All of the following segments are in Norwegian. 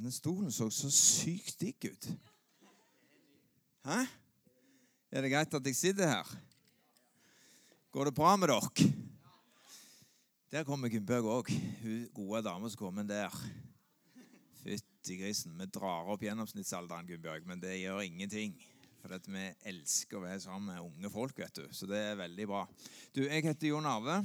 Den stolen så så sykt digg ut. Hæ? Er det greit at jeg sitter her? Går det bra med dere? Der kommer Gunnbjørg òg. Hun gode dame som kommer der. Fytti grisen. Vi drar opp gjennomsnittsalderen, Gunnbjørg, men det gjør ingenting. For vi elsker å være sammen med unge folk, vet du. Så det er veldig bra. Du, jeg heter Jon Arve.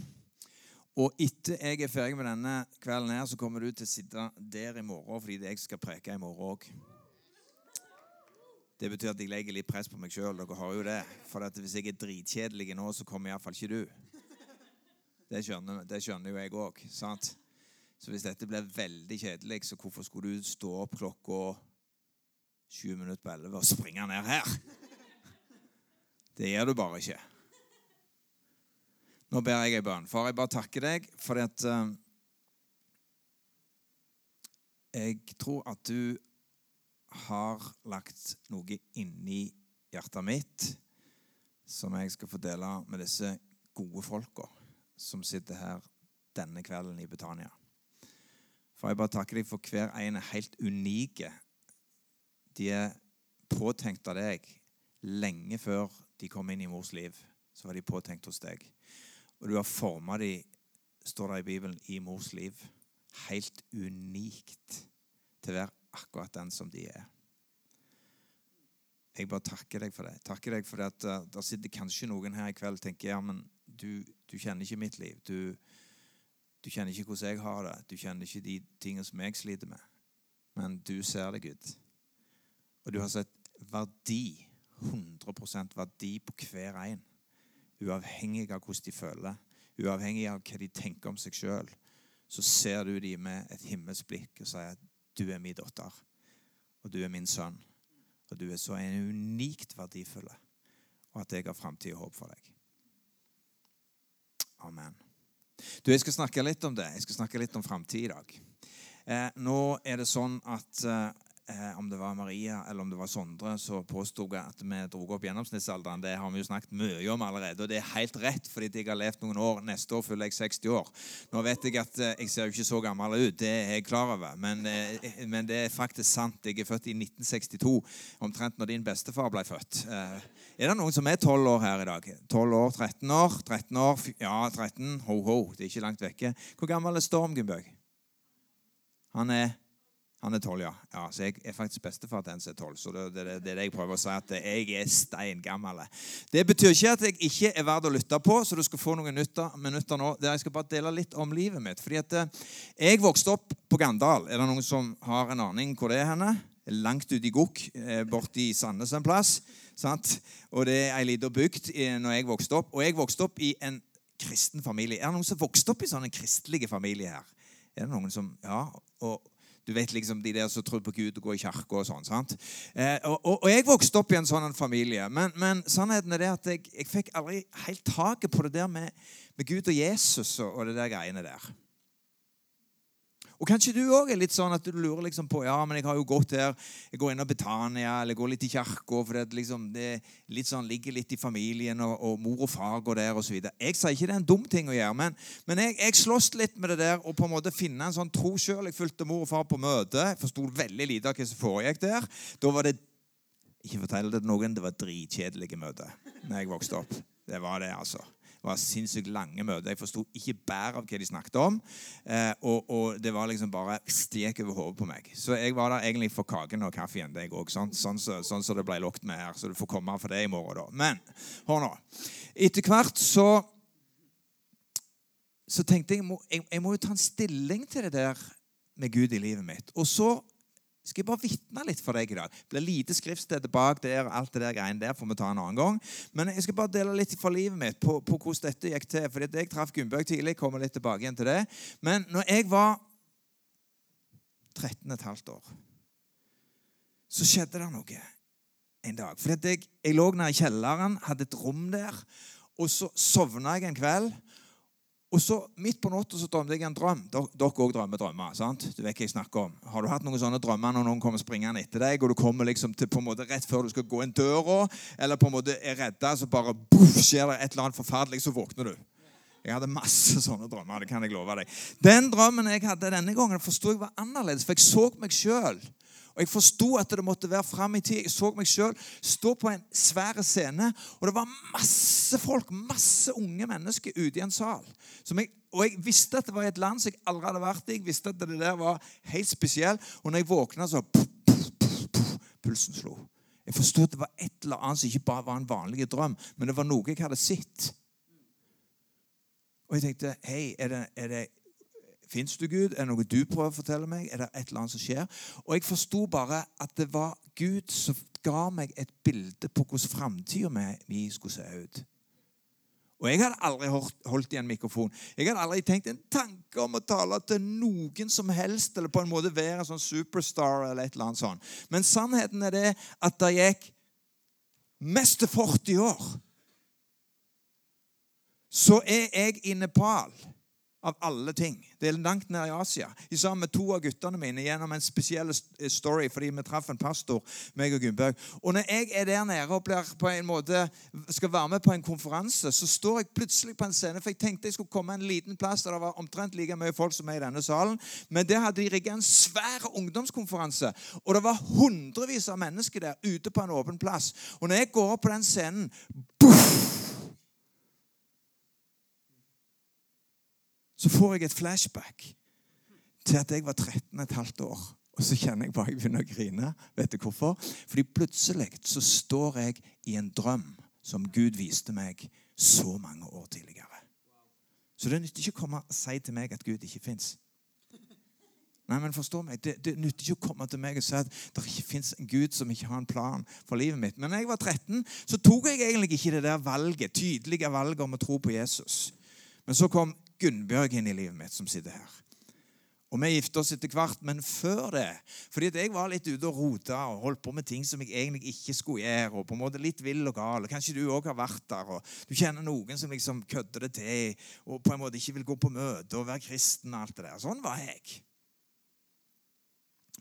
Og etter jeg er ferdig med denne kvelden her, så kommer du til å sitte der i morgen fordi det jeg skal preke i morgen òg. Det betyr at jeg legger litt press på meg sjøl. Dere har jo det. For hvis jeg er dritkjedelig nå, så kommer iallfall ikke du. Det skjønner, det skjønner jo jeg òg. Så hvis dette blir veldig kjedelig, så hvorfor skulle du stå opp klokka sju minutter på elleve og springe ned her? Det gjør du bare ikke. Nå ber jeg ei bønn. Far, jeg bare takker deg fordi at uh, Jeg tror at du har lagt noe inni hjertet mitt som jeg skal få dele med disse gode folka som sitter her denne kvelden i Betania. For jeg bare takker deg for hver en er helt unike. De er påtenkt av deg lenge før de kom inn i mors liv. Så var de påtenkt hos deg. Og du har forma dem, står det i Bibelen, i mors liv. Helt unikt til å være akkurat den som de er. Jeg bare takker deg for det. Takker deg for det at uh, Der sitter kanskje noen her i kveld og tenker ja, men du, du kjenner ikke mitt liv. Du, du, kjenner ikke hvordan jeg har det. Du kjenner ikke de tingene som jeg sliter med. Men du ser det, Gud. Og du har sett verdi, 100% verdi på hver en. Uavhengig av hvordan de føler, uavhengig av hva de tenker om seg sjøl, så ser du dem med et himmelsk blikk og sier at du er min datter, og du er min sønn. Og du er så en unikt verdifull, og at jeg har framtid og håp for deg. Amen. Du, Jeg skal snakke litt om det. Jeg skal snakke litt om framtid i dag. Eh, nå er det sånn at eh, eh, om det var Maria eller om det var Sondre, så påsto jeg at vi dro opp gjennomsnittsalderen. Det har vi jo snakket mye om allerede, og det er helt rett, fordi jeg har levd noen år. Neste år fyller jeg 60 år. Nå vet jeg at eh, jeg ser jo ikke så gammel ut, det er jeg klar over, men, eh, men, det er faktisk sant. Jeg er født i 1962, omtrent når din bestefar ble født. Eh, er det noen som er 12 år her i dag? 12 år, 13 år? 13 år, Ja, 13. Ho, ho. Det er ikke langt vekke. Hvor gammel er Storm Gunnbjørg? Han er han er tolv, ja. ja. Så jeg er faktisk bestefar til en som er tolv. Så det, det, det, er det jeg prøver å si, at jeg er steingammel. Det betyr ikke at jeg ikke er verd å lytte på, så du skal få noen minutter, nå der jeg skal bare dele litt om livet mitt. Fordi at eh, jeg vokste opp på Gandal. Er det noen som har en aning hvor det er henne? Langt ute i Gokk, eh, borti Sandnes en plass. Sant? Og det er ei lita bygd når jeg vokste opp. Og jeg vokste opp i en kristen familie. Er det noen som vokste opp i sånne kristelige familier her? Er det noen som, ja, og du vet liksom de der som tror på Gud og går i kirke og sånn. sant? Eh, og, og, og, jeg vokste opp i en sånn familie. Men, men sannheten er det at jeg, jeg fikk aldri helt taket på det der med, med Gud og Jesus og, og det der greiene der. Og Kanskje du òg er litt sånn at du lurer liksom på ja, men jeg har jo gått her, jeg går inn og Betania eller går litt i kirka. For det, liksom, det sånn, ligger litt i familien, og, og mor og far går der osv. Jeg sier ikke det er en dum ting å gjøre, men, men jeg, jeg sloss litt med det der og på en måte finne en sånn tro sjøl. Jeg fulgte mor og far på møte. Jeg forsto veldig lite av hva som foregikk der. Da var det ikke fortell det til noen, det var dritkjedelige møter når jeg vokste opp. Det var det, altså. Det var sinnssykt lange møter. Jeg forsto ikke bæret av hva de snakket om. Eh, og, og, det var liksom bare stek over hodet på meg. Så jeg var der egentlig for kaken og kaffen. jeg sånn, sånn, så, sånn så det ble lukket med her. Så du får komme for det i morgen, da. Men hør nå. Etter hvert så så tenkte jeg, jeg, jeg må jo ta en stilling til det der med Gud i livet mitt. Og så skal jeg bare vitne litt for deg i dag. Det blir lite skriftsted bak der. alt det der greiene der får vi ta en annen gang. Men jeg skal bare dele litt fra livet mitt på, på hvordan dette gikk til. For jeg traff Gunnbjørg tidlig. kommer litt tilbake igjen til det. Men når jeg var 13 15 år, så skjedde det noe en dag. Fordi jeg, jeg lå nede i kjelleren, hadde et rom der. Og så sovna jeg en kveld. Og så Midt på natta drømte jeg en drøm. Dere òg drømmer drømmer. sant? Du vet hva jeg snakker om. Har du hatt noen sånne drømmer når noen kommer springende etter deg, og du kommer liksom til på en måte rett før du skal gå inn døra, eller på en måte er redda, så bare boff, skjer det et eller annet forferdelig, så våkner du? Jeg hadde masse sånne drømmer. det kan jeg love deg. Den drømmen jeg hadde denne gangen, forsto jeg var annerledes, for jeg så meg sjøl. Og jeg forsto at det måtte være fram i tid. Jeg så meg sjøl stå på en svær scene, og det var masse folk, masse unge mennesker ute i en sal. Jeg, og jeg visste at det var i et land som jeg aldri hadde vært i. Jeg visste at det der var helt spesielt. Og når jeg våkna, så Pulsen slo. Jeg forsto at det var et eller annet som ikke bare var en vanlig drøm, men det var noe jeg hadde sett. Og jeg tenkte Hei, er er det Fins du, Gud? Er det noe du prøver å fortelle meg? Er det et eller annet som skjer? Og jeg forsto bare at det var Gud som ga meg et bilde på hvordan framtida mi skulle se ut. Og jeg hadde aldri holdt i en mikrofon. Jeg hadde aldri tenkt en tanke om å tale til noen som helst, eller på en måte være en sånn superstar eller et eller annet sånt. Men sannheten er det at det gikk mest til 40 år. Så er jeg i Nepal av alle ting. Det er langt ned i Asia. I sammen med to av guttene mine gjennom en spesiell story fordi vi traff en pastor, meg og Gunnberg. Og når jeg er der nede og på en måte, skal være med på en konferanse, så står jeg plutselig på en scene, for jeg tenkte jeg skulle komme en liten plass der det var omtrent like mye folk som er i denne salen. Men der hadde de rigga en svær ungdomskonferanse, og det var hundrevis av mennesker der ute på en åpen plass. Og når jeg går opp på den scenen buff, så får jeg et flashback til at jeg var 13 et halvt år. Og så kjenner jeg bare jeg begynner å grine. Vet du hvorfor? Fordi plutselig så står jeg i en drøm som Gud viste meg så mange år tidligere. Så det nytter ikke å komme og si til meg at Gud ikke fins. Nei, men forstå meg, det, det, nytter ikke å komme til meg og si at det ikke fins en Gud som ikke har en plan for livet mitt. Men da jeg var 13, så tok jeg egentlig ikke det der valget, tydelige valget om å tro på Jesus. Men så kom Gunnbjørg inn i livet mitt, som sitter her. Og vi gifta oss etter hvert, men før det Fordi jeg var litt ute og rota og holdt på med ting som jeg egentlig ikke skulle gjøre. og på en måte litt vill og gal. Kanskje du òg har vært der. og Du kjenner noen som liksom kødder det til og på en måte ikke vil gå på møte og være kristen. og alt det der. Sånn var jeg.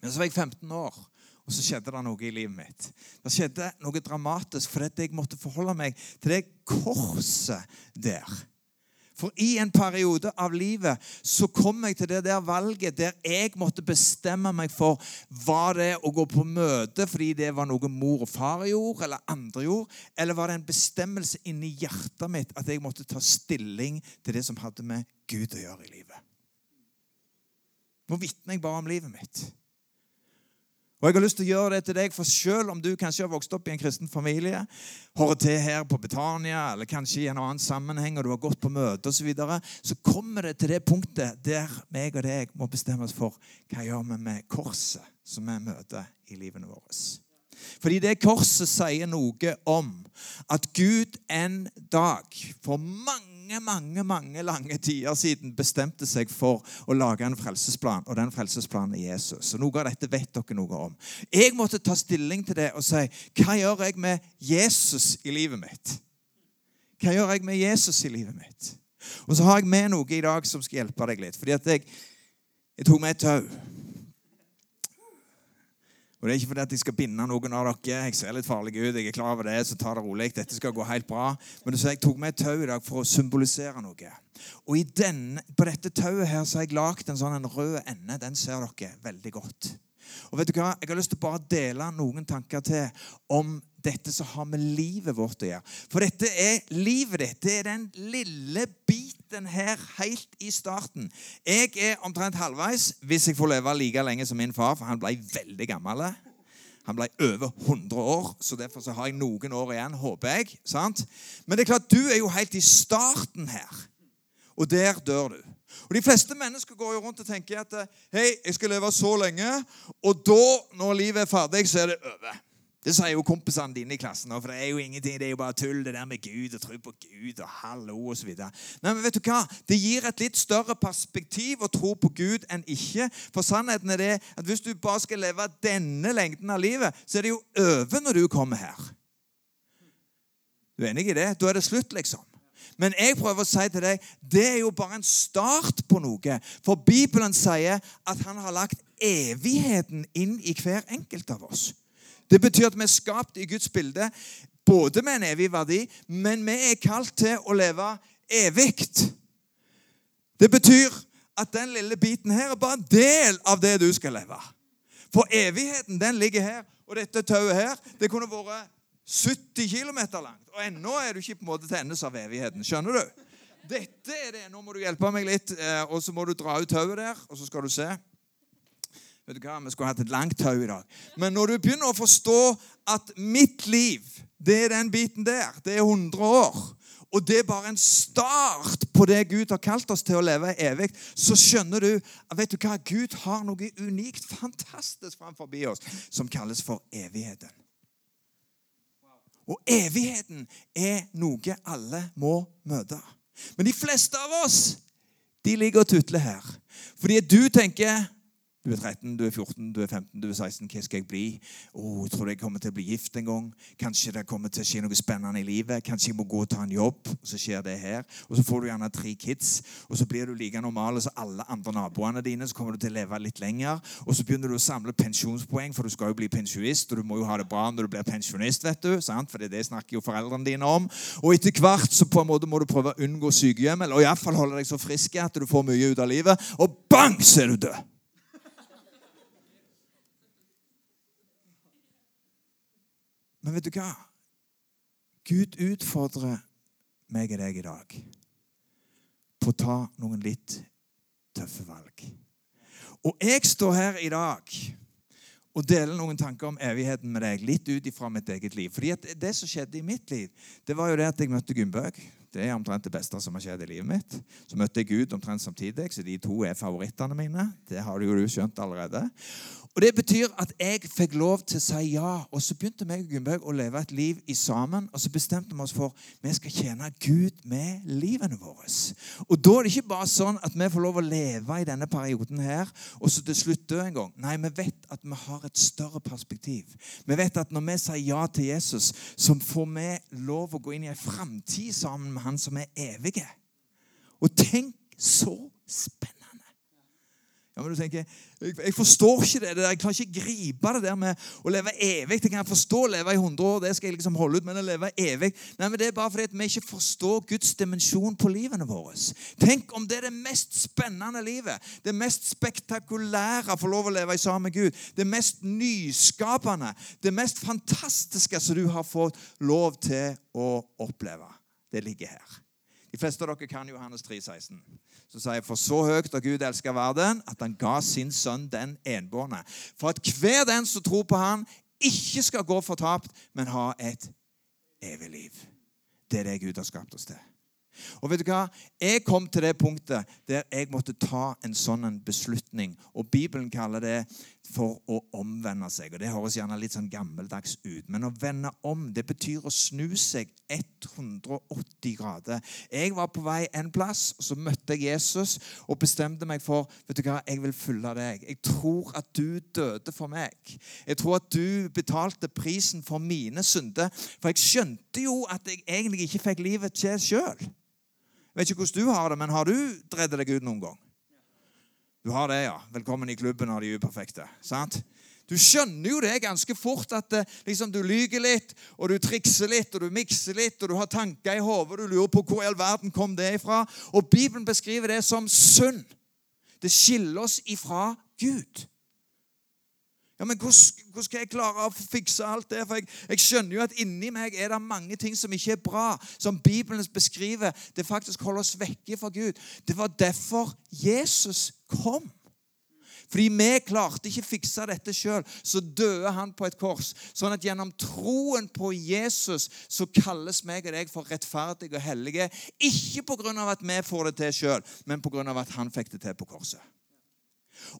Men så var jeg 15 år, og så skjedde det noe i livet mitt. Det skjedde noe dramatisk fordi jeg måtte forholde meg til det korset der. For i en periode av livet så kom jeg til det der valget der jeg måtte bestemme meg for var det å gå på møte fordi det var noe mor og far gjorde, eller andre gjorde, eller var det en bestemmelse inni hjertet mitt at jeg måtte ta stilling til det som hadde med Gud å gjøre i livet. Nå vitner jeg bare om livet mitt. Og jeg har lyst til å gjøre det til deg, for selv om du kanskje har vokst opp i en kristen familie, hører til her på Betania, eller kanskje i en annen sammenheng, og du har gått på møte osv., så, videre, så kommer det til det punktet der meg og deg må bestemme oss for hva gjør vi med korset som vi møter i livene våre. Fordi det korset sier noe om at Gud en dag, for mange mange, mange mange lange tider siden bestemte seg for å lage en frelsesplan, og den frelsesplanen er Jesus. Så Noe av dette vet dere noe om. Jeg måtte ta stilling til det og si hva gjør jeg med Jesus i livet mitt? Hva gjør jeg med Jesus i livet mitt? Og så har jeg med noe i dag som skal hjelpe deg litt. fordi at jeg, jeg tok med et tau. Og Det er ikke fordi at jeg skal binde noen av dere. Jeg ser litt farlig ut. jeg er klar over det, så ta det rolig. Dette skal gå helt bra. Men så jeg tok med et tau i dag for å symbolisere noe. Og den, på dette tauet her så har jeg lagd en sånn en rød ende. Den ser dere veldig godt. Og vet du hva? Jeg har lyst til å bare dele noen tanker til om dette som har med livet vårt å gjøre. For dette er livet ditt. Det er den lille biten her helt i starten. Jeg er omtrent halvveis hvis jeg får leve like lenge som min far, for han ble veldig gammel. Han ble over 100 år, så derfor så har jeg noen år igjen, håper jeg. sant? Men det er klart, du er jo helt i starten her. Og der dør du. Og De fleste mennesker går jo rundt og tenker at hei, jeg skal leve så lenge, og da, når livet er ferdig, så er det over. Det sier jo kompisene dine i klassen. For det er jo ingenting, det er jo bare tull, det der med Gud og tro på Gud og hallo og så videre. Nei, men vet du hva? Det gir et litt større perspektiv å tro på Gud enn ikke. For sannheten er det at hvis du bare skal leve denne lengden av livet, så er det jo over når du kommer her. Du er enig i det? Da er det slutt, liksom. Men jeg prøver å si til deg det er jo bare en start på noe. For Bibelen sier at han har lagt evigheten inn i hver enkelt av oss. Det betyr at vi er skapt i Guds bilde, både med en evig verdi, men vi er kalt til å leve evig. Det betyr at den lille biten her er bare en del av det du skal leve. For evigheten, den ligger her. Og dette tauet her, det kunne vært 70 km langt. Og ennå er du ikke på en måte til endes av evigheten. Skjønner du? Dette er det. Nå må du hjelpe meg litt, eh, og så må du dra ut tauet der, og så skal du se. Vet du hva, Vi skulle hatt et langt tau i dag. Men når du begynner å forstå at mitt liv, det er den biten der, det er 100 år og det er bare en start på det Gud har kalt oss til å leve evig, så skjønner du vet du hva, Gud har noe unikt, fantastisk framfor oss, som kalles for evigheten. Og evigheten er noe alle må møte. Men de fleste av oss de ligger og tutler her. Fordi du tenker du er 13, du er 14, du er 15, du er 16. Hva skal jeg bli? Oh, tror du jeg kommer til å bli gift en gang? Kanskje det kommer til å skje noe spennende i livet? Kanskje jeg må gå og ta en jobb? Og så skjer det her. Og så får du gjerne tre kids, og så blir du like normal som alle andre naboene dine. Så kommer du til å leve litt lenger, og så begynner du å samle pensjonspoeng, for du skal jo bli pensjonist, og du må jo ha det bra når du blir pensjonist, vet du. sant? For det, det snakker jo foreldrene dine om. Og etter hvert så på en måte må du prøve å unngå sykehjem, eller iallfall holde deg så frisk at du får mye ut av livet, og bang, så er du død. Men vet du hva? Gud utfordrer meg og deg i dag på å ta noen litt tøffe valg. Og jeg står her i dag og deler noen tanker om evigheten med deg, litt ut ifra mitt eget liv. Fordi Det som skjedde i mitt liv, det var jo det at jeg møtte Gunnbøk. Det er omtrent det beste som har skjedd i livet mitt. Så møtte jeg Gud omtrent samtidig, så de to er favorittene mine. Det har du jo skjønt allerede. Og Det betyr at jeg fikk lov til å si ja. Og så begynte meg og Gunnbjørg å leve et liv i sammen. Og så bestemte vi oss for vi skal tjene Gud med livene våre. Og da er det ikke bare sånn at vi får lov å leve i denne perioden her, og så til slutt dø en gang. Nei, vi vet at vi har et større perspektiv. Vi vet at når vi sier ja til Jesus, så får vi lov å gå inn i en framtid sammen med Han som er evige. Og tenk så spennende! Ja, men du tenker, jeg, jeg forstår ikke det, det der. Jeg klarer ikke gripe det der med å leve evig. Det kan jeg forstå å leve i 100 år, det skal jeg liksom holde ut, men å leve evig Nei, men Det er bare fordi vi ikke forstår Guds dimensjon på livene våre. Tenk om det er det mest spennende livet, det mest spektakulære å få lov å leve i sammen med Gud, det mest nyskapende, det mest fantastiske som du har fått lov til å oppleve. Det ligger her. De fleste av dere kan Johannes 3, 16 så sier jeg, For så høyt har Gud elska verden, at han ga sin sønn den enbårne. For at hver den som tror på han, ikke skal gå fortapt, men ha et evig liv. Det er det Gud har skapt oss til. Og vet du hva? Jeg kom til det punktet der jeg måtte ta en sånn beslutning. Og Bibelen kaller det for å omvende seg. Og Det høres gjerne litt sånn gammeldags ut. Men å vende om, det betyr å snu seg 180 grader. Jeg var på vei en plass, og så møtte jeg Jesus og bestemte meg for vet du hva, jeg vil følge deg. Jeg tror at du døde for meg. Jeg tror at du betalte prisen for mine synder. For jeg skjønte jo at jeg egentlig ikke fikk livet til sjøl. Vet ikke hvordan du har det, men har du drevet deg ut noen gang? Du har det, ja. Velkommen i klubben av de uperfekte. sant? Du skjønner jo det ganske fort at eh, liksom, du lyger litt, og du trikser litt, og du mikser litt, og du har tanker i hodet, du lurer på hvor i all verden kom det ifra. Og Bibelen beskriver det som synd. Det skiller oss ifra Gud. Ja, men hvordan, hvordan, skal jeg klare å fikse alt det? For jeg, jeg, skjønner jo at inni meg er det mange ting som ikke er bra, som Bibelen beskriver. Det faktisk holder oss vekke fra Gud. Det var derfor Jesus kom. Fordi vi klarte ikke fikse dette sjøl, så døde han på et kors. Sånn at gjennom troen på Jesus så kalles meg og deg for rettferdige og hellige. Ikke pga. at vi får det til sjøl, men pga. at han fikk det til på korset.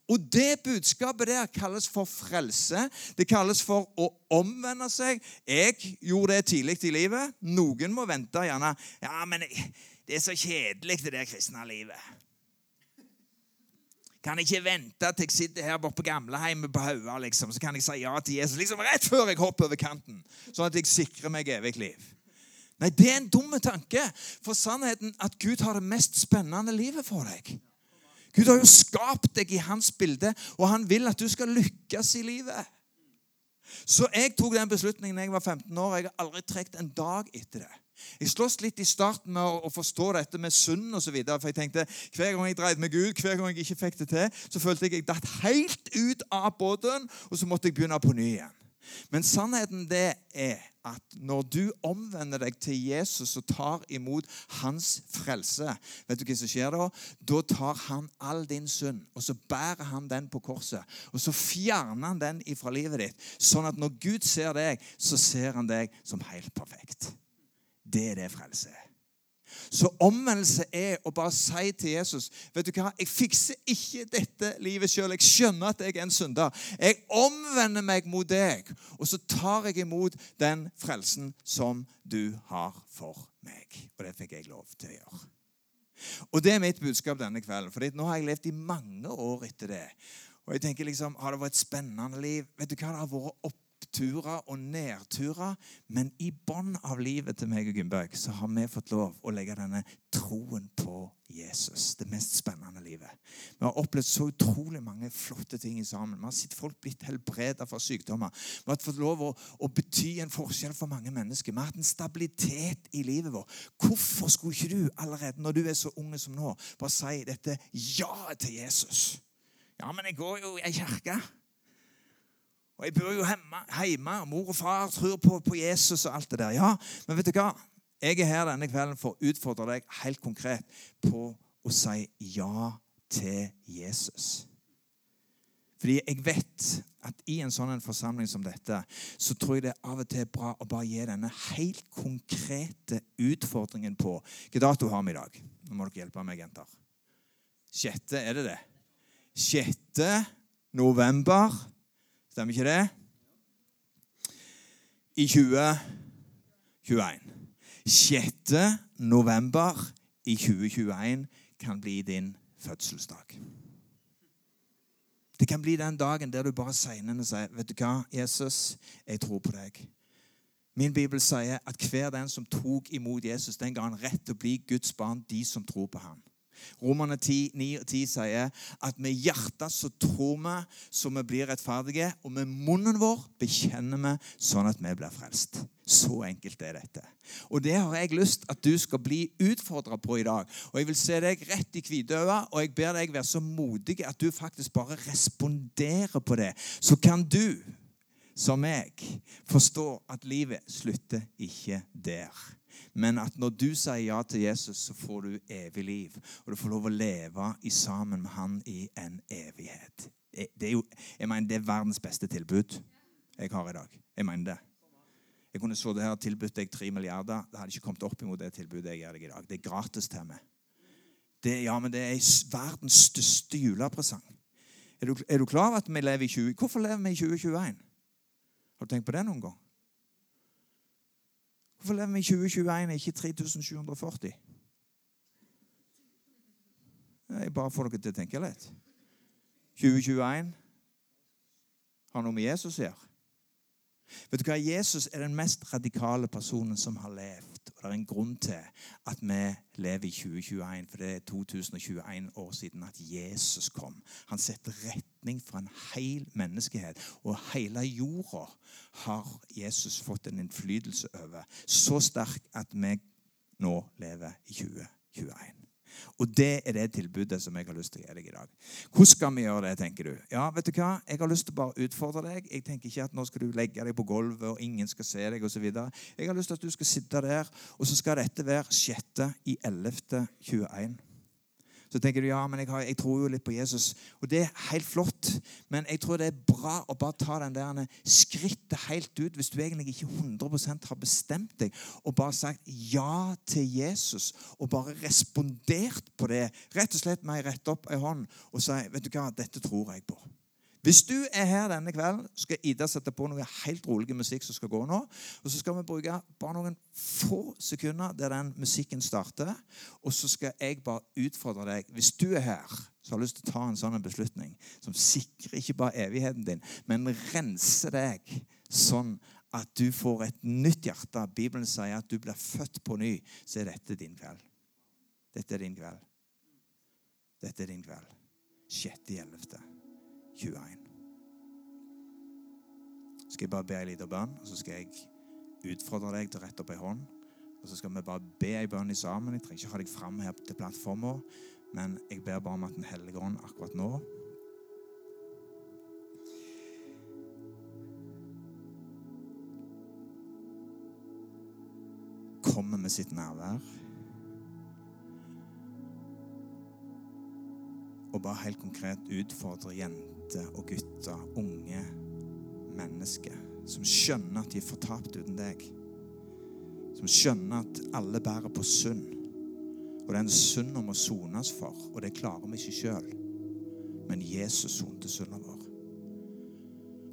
Og det budskapet der kalles for frelse. Det kalles for å omvende seg. Jeg gjorde det tidlig i livet. Noen må vente gjerne. Ja, men det er så kjedelig, det der kristne livet. Kan jeg ikke vente til jeg sitter her borte på gamleheimet på Haua, liksom, så kan jeg si ja til Jesus liksom rett før jeg hopper over kanten, sånn at jeg sikrer meg evig liv. Nei, det er en dum tanke. For sannheten at Gud har det mest spennende livet for deg. Gud har jo skapt deg i hans bilde, og han vil at du skal lykkes i livet. Så jeg tok den beslutningen da jeg var 15 år. Jeg har aldri trukket en dag etter det. Jeg sloss litt i starten med å, forstå dette med synd osv. For jeg tenkte hver gang jeg dreide med Gud, hver gang jeg ikke fikk det til, så følte jeg jeg datt helt ut av båten, og så måtte jeg begynne på ny igjen. Men sannheten det er at når du omvender deg til Jesus og tar imot hans frelse Vet du hva som skjer da? Da tar han all din synd, og så bærer han den på korset. Og så fjerner han den ifra livet ditt, sånn at når Gud ser deg, så ser han deg som helt perfekt. Det er det frelse er. Så omvendelse er å bare si til Jesus vet du hva, Jeg fikser ikke dette livet sjøl. Jeg skjønner at jeg er en synder. Jeg omvender meg mot deg, og så tar jeg imot den frelsen som du har for meg. Og det fikk jeg lov til å gjøre. Og det er mitt budskap denne kvelden. For nå har jeg levd i mange år etter det. Og jeg tenker liksom, Har det vært et spennende liv? Vet du hva, Det har vært opp oppturer og nedturer. Men i bånn av livet til meg og Gunnberg så har vi fått lov å legge denne troen på Jesus. Det mest spennende livet. Vi har opplevd så utrolig mange flotte ting sammen. Vi har sett folk blitt helbredet fra sykdommer. Vi har fått lov å, å, bety en forskjell for mange mennesker. Vi har hatt en stabilitet i livet vårt. Hvorfor skulle ikke du allerede når du er så unge som nå, bare si dette ja til Jesus? Ja, men jeg går jo i ei kirke. Og jeg bor jo hjemme, hjemme. Mor og far tror på, på, Jesus og alt det der. Ja, Men vet du hva? Jeg er her denne kvelden for å utfordre deg helt konkret på å si ja til Jesus. Fordi jeg vet at i en sånn forsamling som dette, så tror jeg det av og til er bra å bare gi denne helt konkrete utfordringen på Hvilken dato har vi i dag? Nå må dere hjelpe meg, jenter. Sjette, er det det? Sjette november Stemmer ikke det? I 2021. 6. november i 2021 kan bli din fødselsdag. Det kan bli den dagen der du bare sier og sier, 'Vet du hva, Jesus, jeg tror på deg.' Min bibel sier at hver den som tok imot Jesus, den ga han rett til å bli Guds barn, de som tror på ham. Romerne 10, 9 og 10 sier at med hjertet så tror vi så vi blir rettferdige, og med munnen vår bekjenner vi sånn at vi blir frelst. Så enkelt er dette. Og det har jeg lyst at du skal bli utfordra på i dag. Og jeg vil se deg rett i hvitøyet, og jeg ber deg være så modig at du faktisk bare responderer på det. Så kan du, som meg, forstå at livet slutter ikke der. Men at når du sier ja til Jesus, så får du evig liv. Og du får lov å leve i sammen med han i en evighet. Det er jo, jeg mener, det er verdens beste tilbud jeg har i dag. Jeg mener det. Jeg kunne så det her tilbudt deg tre milliarder. Det hadde ikke kommet opp imot det tilbudet jeg gir deg i dag. Det er gratis til meg. Det, ja, men det er verdens største julepresang. Er du, er du klar over at vi lever i 20... Hvorfor lever vi i 2021? Har du tenkt på det noen gang? Hvorfor lever vi i 2021 ikke 3740? Jeg bare får dere til å tenke litt. 2021 har noe med Jesus å gjøre. Vet du hva? Jesus er den mest radikale personen som har levd. Og det er en grunn til at vi lever i 2021, for det er 2021 år siden at Jesus kom. Han setter retning for en hel menneskehet. Og hele jorda har Jesus fått en innflytelse over. Så sterk at vi nå lever i 2021. Og det er det tilbudet som jeg har lyst til å gi deg i dag. Hvordan skal vi gjøre det, tenker du? Ja, vet du hva? Jeg har lyst til å bare utfordre deg. Jeg tenker ikke at nå skal du legge deg på gulvet, og ingen skal se deg osv. Jeg har lyst til at du skal sitte der, og så skal dette være 6. i 11. 21. Så tenker du ja, men jeg, har, jeg, tror jo litt på Jesus. Og det er helt flott. Men jeg tror det er bra å bare ta den der skrittet helt ut hvis du egentlig ikke 100% har bestemt deg og bare sagt ja til Jesus og bare respondert på det. Rett og slett med ei rett opp ei hånd og si vet du hva, dette tror jeg på. Hvis du er her denne kvelden, skal Ida sette på noe helt rolig musikk som skal gå nå. Og Så skal vi bruke bare noen få sekunder der den musikken starter. Og så skal jeg bare utfordre deg. Hvis du er her så har jeg lyst til å ta en sånn beslutning som sikrer ikke bare evigheten din, men renser deg sånn at du får et nytt hjerte. Bibelen sier at du blir født på ny. Så er dette din kveld. Dette er din kveld. Dette er din kveld. 6.11. 21. Så Skal jeg bare be en liten bønn, og så skal jeg utfordre deg til å rette opp ei hånd. Og så skal vi bare be ei bønn sammen. Jeg trenger ikke ha deg fram her til plattforma, men jeg ber bare om at Den hellige ånd akkurat nå kommer med sitt nærvær. Og bare helt konkret utfordre jenter og gutter, unge mennesker, som skjønner at de er fortapt uten deg. Som skjønner at alle bærer på synd. Og det er en synd om å sones for, og det klarer vi ikke sjøl. Men Jesus sonte synda vår.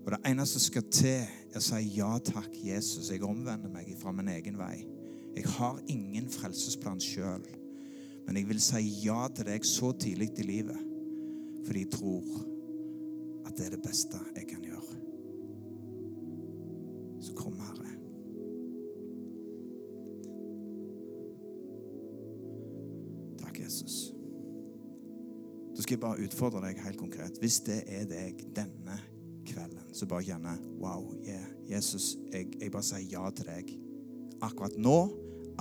Og det eneste som skal til, er å si ja takk, Jesus. Jeg omvender meg fra min egen vei. Jeg har ingen frelsesplan sjøl, men jeg vil si ja til deg så tidlig i livet fordi de tror at det er det beste jeg kan gjøre. Så kom, Herre. Takk, Jesus. Da skal jeg bare utfordre deg helt konkret. Hvis det er deg denne kvelden, så bare kjenne Wow, yeah, Jesus, jeg, jeg bare sier ja til deg. Akkurat nå,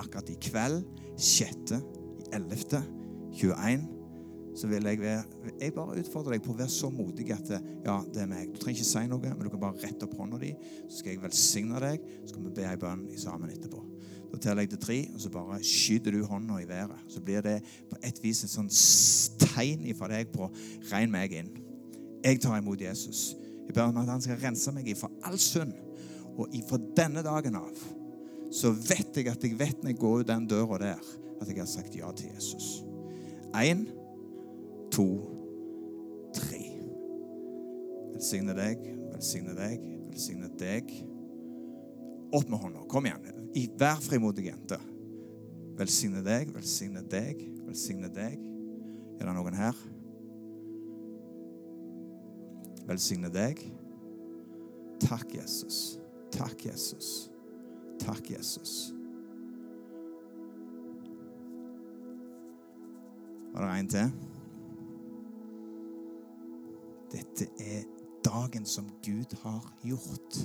akkurat i kveld, 6., 11., 21 så vil jeg være Jeg bare utfordrer deg på å være så modig at ja, det er meg. Du trenger ikke si noe, men du kan bare rette opp hånda di, så skal jeg velsigne deg. Så skal vi be ei bønn sammen etterpå. Da teller jeg til tre, og så bare skyter du hånda i været. Så blir det på et vis et sånn tegn fra deg på regn meg inn. Jeg tar imot Jesus. Jeg ber om at han skal rense meg ifra all synd. Og ifra denne dagen av så vet jeg at jeg vet når jeg går ut den døra der, at jeg har sagt ja til Jesus. Én to, tre. Velsigne deg, velsigne deg, velsigne deg. Opp med hånda. Kom igjen. Vær frimodig jente. Velsigne deg, velsigne deg, velsigne deg. Er det noen her? Velsigne deg. Takk, Jesus. Takk, Jesus. Takk, Jesus. Var det en til? Dette er dagen som Gud har gjort.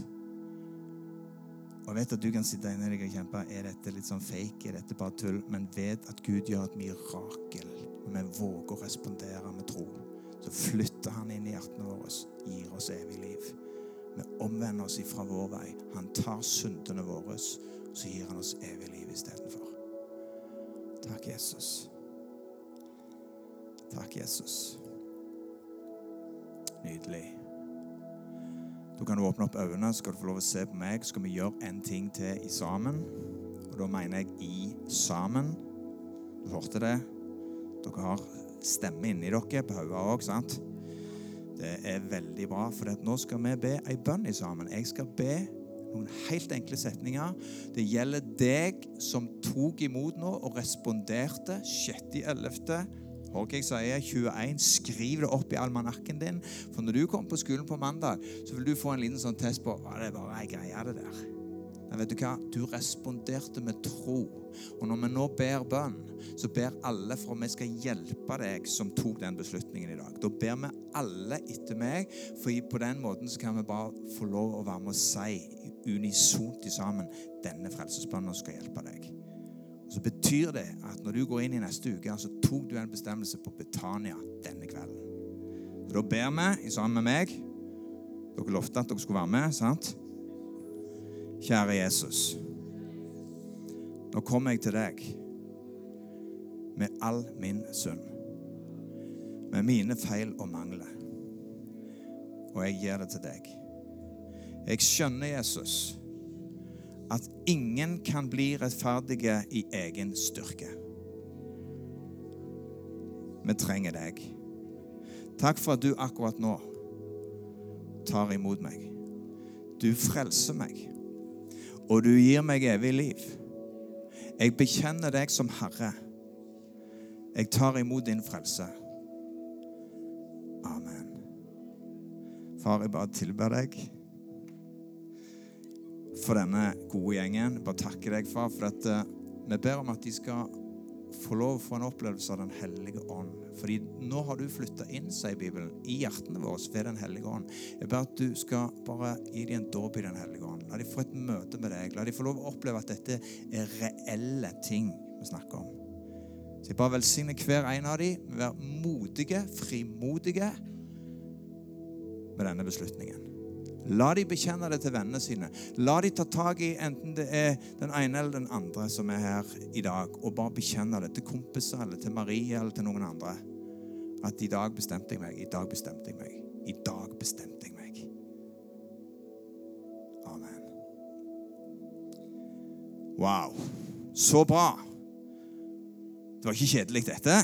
Og jeg vet at du kan sitte inne deg og kjempe. Er dette litt sånn fake? Er dette bare tull? Men vet at Gud gjør et mirakel. Og vi våger å respondere med tro. Så flytter han inn i hjertene våre, gir oss evig liv. Vi omvender oss ifra vår vei. Han tar syndene våre, og så gir han oss evig liv istedenfor. Takk, Jesus. Takk, Jesus. Nydelig. Da kan du åpne opp øynene, skal du få lov å se på meg. Skal vi gjøre en ting til i sammen. Og da mener jeg i sammen. Du hørte det? Dere har stemme inni dere på hodet òg, sant? Det er veldig bra, for nå skal vi be ei bønn i sammen. Jeg skal be noen helt enkle setninger. Det gjelder deg som tok imot nå og responderte 6.11 Hva jeg sier. 21. Skriv det opp i almanakken din. For når du kommer på skolen på mandag, så vil du få en liten sånn test på hva det var bare greia det der. Men vet du hva? Du responderte med tro. Og når vi nå ber bønn, så ber alle for at vi skal hjelpe deg som tok den beslutningen i dag. Da ber vi alle etter meg, for på den måten så kan vi bare få lov å være med og si unisont sammen denne frelsesbønnen skal hjelpe deg så betyr det at når du går inn i neste uke, så tok du en bestemmelse på Betania denne kvelden. Så Da ber vi sammen med meg. Dere lovte at dere skulle være med, sant? Kjære Jesus. Nå kommer jeg til deg med all min synd. Med mine feil og mangler. Og jeg gir det til deg. Jeg skjønner, Jesus, ingen kan bli rettferdige i egen styrke. Vi trenger deg. Takk for at du akkurat nå tar imot meg. Du frelser meg, og du gir meg evig liv. Jeg bekjenner deg som Herre. Jeg tar imot din frelse. Amen. Far, jeg bare tilber deg for denne gode gjengen. Bare takke deg, far, for at uh, vi ber om at de skal få lov å få en opplevelse av Den hellige ånd. Fordi nå har du flytta inn, sier Bibelen, i hjertene våre ved Den hellige ånd. Jeg ber at du skal bare gi dem en dåp i Den hellige ånd. La dem få et møte med deg. La dem få lov å oppleve at dette er reelle ting vi snakker om. Så jeg bare velsigner hver en av dem være modige, frimodige med denne beslutningen. La de bekjenne det til vennene sine. La de ta tak i enten det er den ene eller den andre som er her i dag, og bare bekjenne det til kompiser eller til Marie eller til noen andre. At i dag bestemte jeg meg. I dag bestemte jeg meg. I dag bestemte jeg meg. Amen. Wow. Så bra. Det var ikke kjedelig, dette.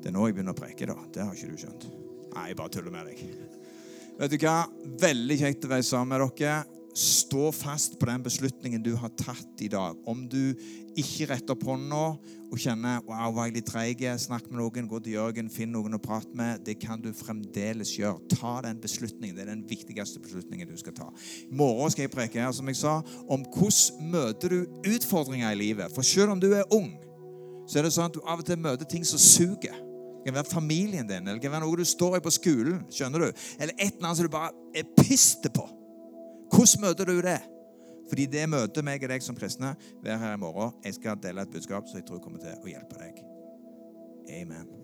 Det er nå jeg begynner å preke, da. Det har ikke du skjønt. Nei, jeg bare tuller med deg. Vet du hva? Veldig kjekt å være sammen med dere. Stå fast på den beslutningen du har tatt i dag. Om du ikke retter opp hånda og kjenner wow, var jeg litt treig, snakk med noen, gå til Jørgen, finn noen å prate med. Det kan du fremdeles gjøre. Ta den beslutningen. Det er den viktigste beslutningen du skal ta. I morgen skal jeg preke her, som jeg sa, om hvordan møter du utfordringer i livet. For selv om du er ung, så er det sånn at du av og til møter ting som suger. Det kan være familien din, eller det kan være noe du står i på skolen. skjønner du? Eller et eller annet som du bare er piste på. Hvordan møter du det? Fordi det møter meg og deg som kristne Vær her i morgen. Jeg skal dele et budskap som jeg tror kommer til å hjelpe deg. Amen.